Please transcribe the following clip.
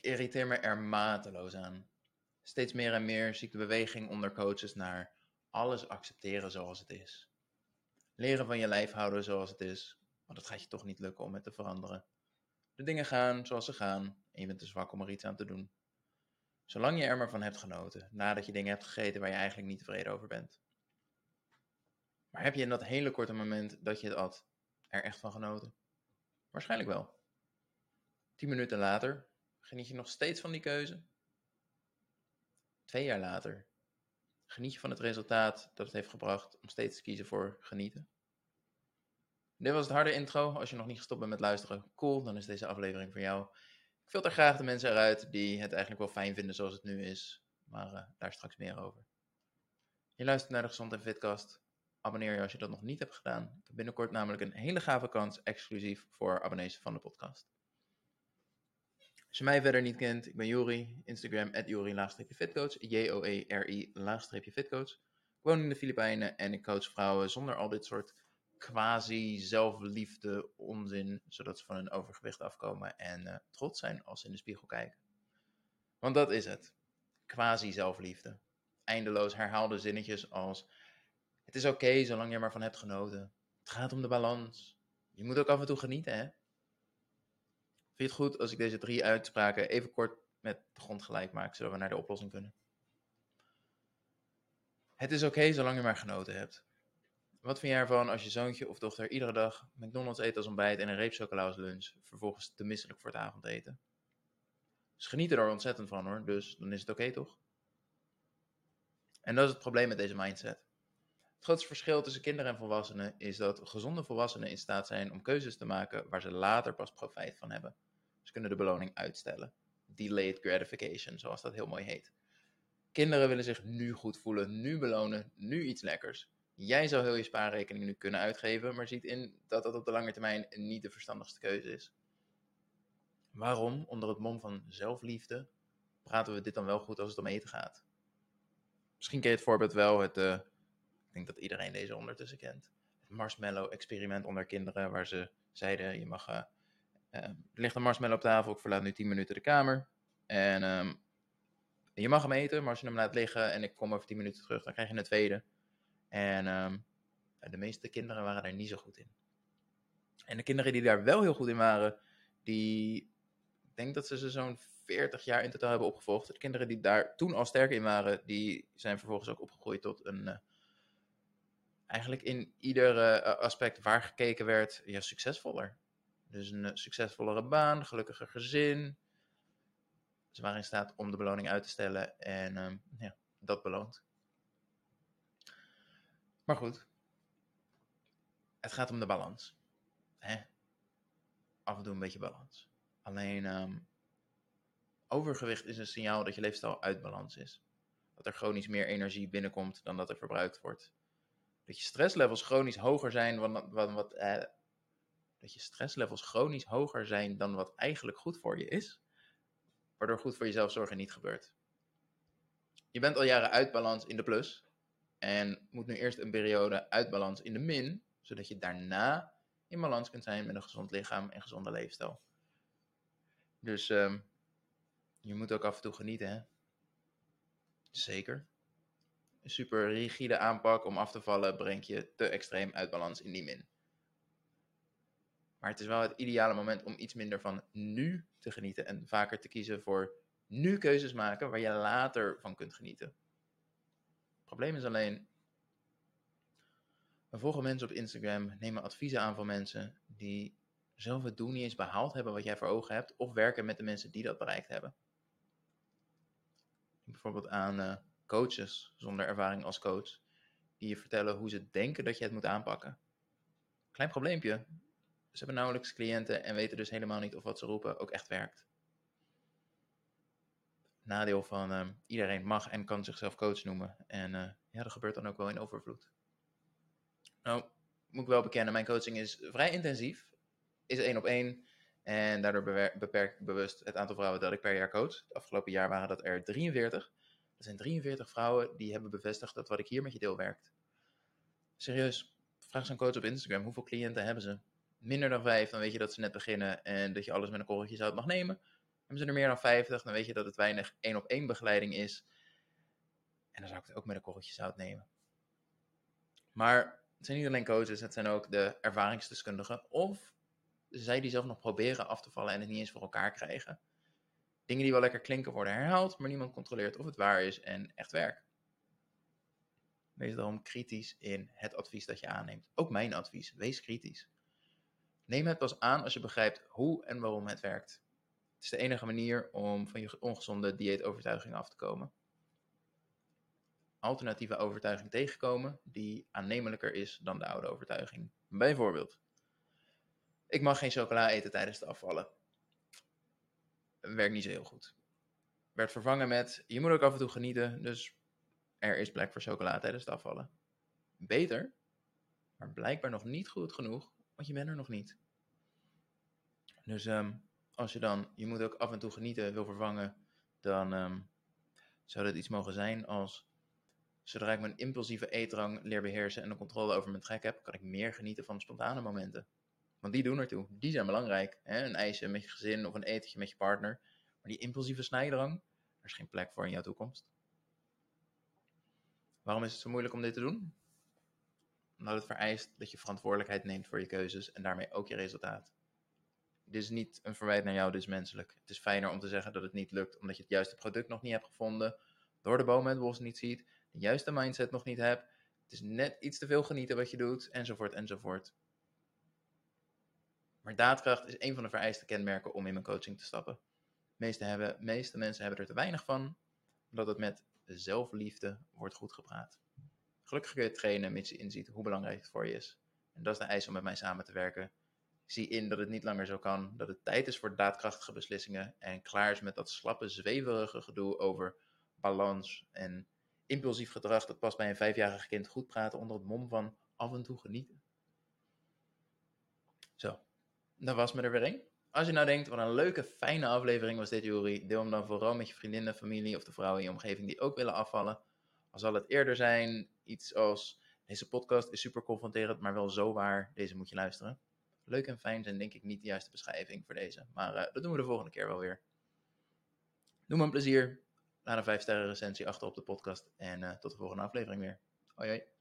Ik irriteer me er mateloos aan. Steeds meer en meer zie ik de beweging onder coaches naar alles accepteren zoals het is. Leren van je lijf houden zoals het is, want dat gaat je toch niet lukken om het te veranderen. De dingen gaan zoals ze gaan en je bent te zwak om er iets aan te doen. Zolang je er maar van hebt genoten, nadat je dingen hebt gegeten waar je eigenlijk niet tevreden over bent. Maar heb je in dat hele korte moment dat je het at, er echt van genoten? Waarschijnlijk wel. Tien minuten later geniet je nog steeds van die keuze. Twee jaar later geniet je van het resultaat dat het heeft gebracht om steeds te kiezen voor genieten. Dit was het harde intro. Als je nog niet gestopt bent met luisteren, cool, dan is deze aflevering voor jou. Ik filter graag de mensen eruit die het eigenlijk wel fijn vinden zoals het nu is. Maar uh, daar straks meer over. Je luistert naar de Gezond en Fitcast. Abonneer je als je dat nog niet hebt gedaan. Binnenkort namelijk een hele gave kans exclusief voor abonnees van de podcast. Als je mij verder niet kent, ik ben Jori, Instagram Jori-fitcoach, J-O-E-R-I-fitcoach. Ik woon in de Filipijnen en ik coach vrouwen zonder al dit soort quasi-zelfliefde onzin, zodat ze van hun overgewicht afkomen en uh, trots zijn als ze in de spiegel kijken. Want dat is het. Quasi-zelfliefde. Eindeloos herhaalde zinnetjes als: Het is oké zolang je er maar van hebt genoten. Het gaat om de balans. Je moet ook af en toe genieten, hè? Vind je het goed als ik deze drie uitspraken even kort met de grond gelijk maak, zodat we naar de oplossing kunnen? Het is oké zolang je maar genoten hebt. Wat vind jij ervan als je zoontje of dochter iedere dag McDonald's eet als ontbijt en een reep chocola als lunch, vervolgens te misselijk voor het avondeten? Ze genieten er ontzettend van hoor, dus dan is het oké toch? En dat is het probleem met deze mindset. Het grootste verschil tussen kinderen en volwassenen is dat gezonde volwassenen in staat zijn om keuzes te maken waar ze later pas profijt van hebben. Ze kunnen de beloning uitstellen. Delayed gratification, zoals dat heel mooi heet. Kinderen willen zich nu goed voelen, nu belonen, nu iets lekkers. Jij zou heel je spaarrekening nu kunnen uitgeven, maar ziet in dat dat op de lange termijn niet de verstandigste keuze is. Waarom, onder het mom van zelfliefde, praten we dit dan wel goed als het om eten gaat? Misschien ken je het voorbeeld wel, het, uh, ik denk dat iedereen deze ondertussen kent. Het marshmallow-experiment onder kinderen, waar ze zeiden, je mag, uh, uh, er ligt een marshmallow op tafel, ik verlaat nu 10 minuten de kamer. En um, je mag hem eten, maar als je hem laat liggen en ik kom over 10 minuten terug, dan krijg je een tweede. En um, de meeste kinderen waren daar niet zo goed in. En de kinderen die daar wel heel goed in waren, die, ik denk dat ze ze zo'n 40 jaar in totaal hebben opgevolgd. De kinderen die daar toen al sterk in waren, die zijn vervolgens ook opgegroeid tot een, uh, eigenlijk in ieder uh, aspect waar gekeken werd, ja, succesvoller. Dus een uh, succesvollere baan, gelukkiger gezin. Ze waren in staat om de beloning uit te stellen en um, ja, dat beloont. Maar goed, het gaat om de balans. Hè? Af en toe een beetje balans. Alleen um, overgewicht is een signaal dat je leefstijl uit balans is. Dat er chronisch meer energie binnenkomt dan dat er verbruikt wordt. Dat je stresslevels chronisch hoger zijn dan wat, wat, eh, dat je stresslevels chronisch hoger zijn dan wat eigenlijk goed voor je is, waardoor goed voor jezelf zorgen niet gebeurt. Je bent al jaren uit balans in de plus en moet nu eerst een periode uit balans in de min, zodat je daarna in balans kunt zijn met een gezond lichaam en gezonde leefstijl. Dus um, je moet ook af en toe genieten, hè? Zeker. Een super rigide aanpak om af te vallen brengt je te extreem uit balans in die min. Maar het is wel het ideale moment om iets minder van nu te genieten en vaker te kiezen voor nu keuzes maken waar je later van kunt genieten. Het probleem is alleen, we volgen mensen op Instagram, nemen adviezen aan van mensen die zelf het doel niet eens behaald hebben wat jij voor ogen hebt, of werken met de mensen die dat bereikt hebben. Bijvoorbeeld aan uh, coaches zonder ervaring als coach, die je vertellen hoe ze denken dat je het moet aanpakken. Klein probleempje, ze hebben nauwelijks cliënten en weten dus helemaal niet of wat ze roepen ook echt werkt. Nadeel van uh, iedereen mag en kan zichzelf coach noemen. En uh, ja, dat gebeurt dan ook wel in overvloed. Nou, moet ik wel bekennen, mijn coaching is vrij intensief. Is één op één. En daardoor beperk ik bewust het aantal vrouwen dat ik per jaar coach. Het afgelopen jaar waren dat er 43. Dat zijn 43 vrouwen die hebben bevestigd dat wat ik hier met je deel werkt. Serieus, vraag zo'n coach op Instagram, hoeveel cliënten hebben ze? Minder dan vijf, dan weet je dat ze net beginnen en dat je alles met een korreltje zout mag nemen. Hebben ze er meer dan 50, dan weet je dat het weinig één op één begeleiding is. En dan zou ik het ook met een korreltje zout nemen. Maar het zijn niet alleen coaches, het zijn ook de ervaringsdeskundigen. Of zij die zelf nog proberen af te vallen en het niet eens voor elkaar krijgen. Dingen die wel lekker klinken worden herhaald, maar niemand controleert of het waar is en echt werkt. Wees daarom kritisch in het advies dat je aanneemt. Ook mijn advies, wees kritisch. Neem het pas aan als je begrijpt hoe en waarom het werkt. Het is de enige manier om van je ongezonde dieetovertuiging af te komen. Alternatieve overtuiging tegenkomen die aannemelijker is dan de oude overtuiging. Bijvoorbeeld, ik mag geen chocola eten tijdens het afvallen. Werkt niet zo heel goed. Werd vervangen met, je moet ook af en toe genieten, dus er is plek voor chocola tijdens het afvallen. Beter, maar blijkbaar nog niet goed genoeg, want je bent er nog niet. Dus ehm, als je dan, je moet ook af en toe genieten, wil vervangen, dan um, zou dat iets mogen zijn als, zodra ik mijn impulsieve eetdrang leer beheersen en de controle over mijn trek heb, kan ik meer genieten van spontane momenten. Want die doen ertoe, die zijn belangrijk. Hè? Een ijsje met je gezin of een etentje met je partner. Maar die impulsieve snijdrang, er is geen plek voor in jouw toekomst. Waarom is het zo moeilijk om dit te doen? Omdat het vereist dat je verantwoordelijkheid neemt voor je keuzes en daarmee ook je resultaat. Dit is niet een verwijt naar jou, dit is menselijk. Het is fijner om te zeggen dat het niet lukt omdat je het juiste product nog niet hebt gevonden, door de boom het bos niet ziet, de juiste mindset nog niet hebt, het is net iets te veel genieten wat je doet, enzovoort, enzovoort. Maar daadkracht is een van de vereiste kenmerken om in mijn coaching te stappen. De meeste, hebben, meeste mensen hebben er te weinig van, omdat het met zelfliefde wordt goed gepraat. Gelukkig kun je trainen mits je inziet hoe belangrijk het voor je is. En dat is de eis om met mij samen te werken. Zie in dat het niet langer zo kan, dat het tijd is voor daadkrachtige beslissingen en klaar is met dat slappe, zweverige gedoe over balans en impulsief gedrag dat past bij een vijfjarig kind goed praten onder het mom van af en toe genieten. Zo, dat was me er weer een. Als je nou denkt, wat een leuke, fijne aflevering was dit, Juri, deel hem dan vooral met je vriendinnen, familie of de vrouwen in je omgeving die ook willen afvallen. Al zal het eerder zijn, iets als, deze podcast is super confronterend, maar wel zo waar, deze moet je luisteren. Leuk en fijn zijn denk ik niet de juiste beschrijving voor deze, maar uh, dat doen we de volgende keer wel weer. Doe me een plezier, laat een 5 sterren recensie achter op de podcast en uh, tot de volgende aflevering weer. Hoi.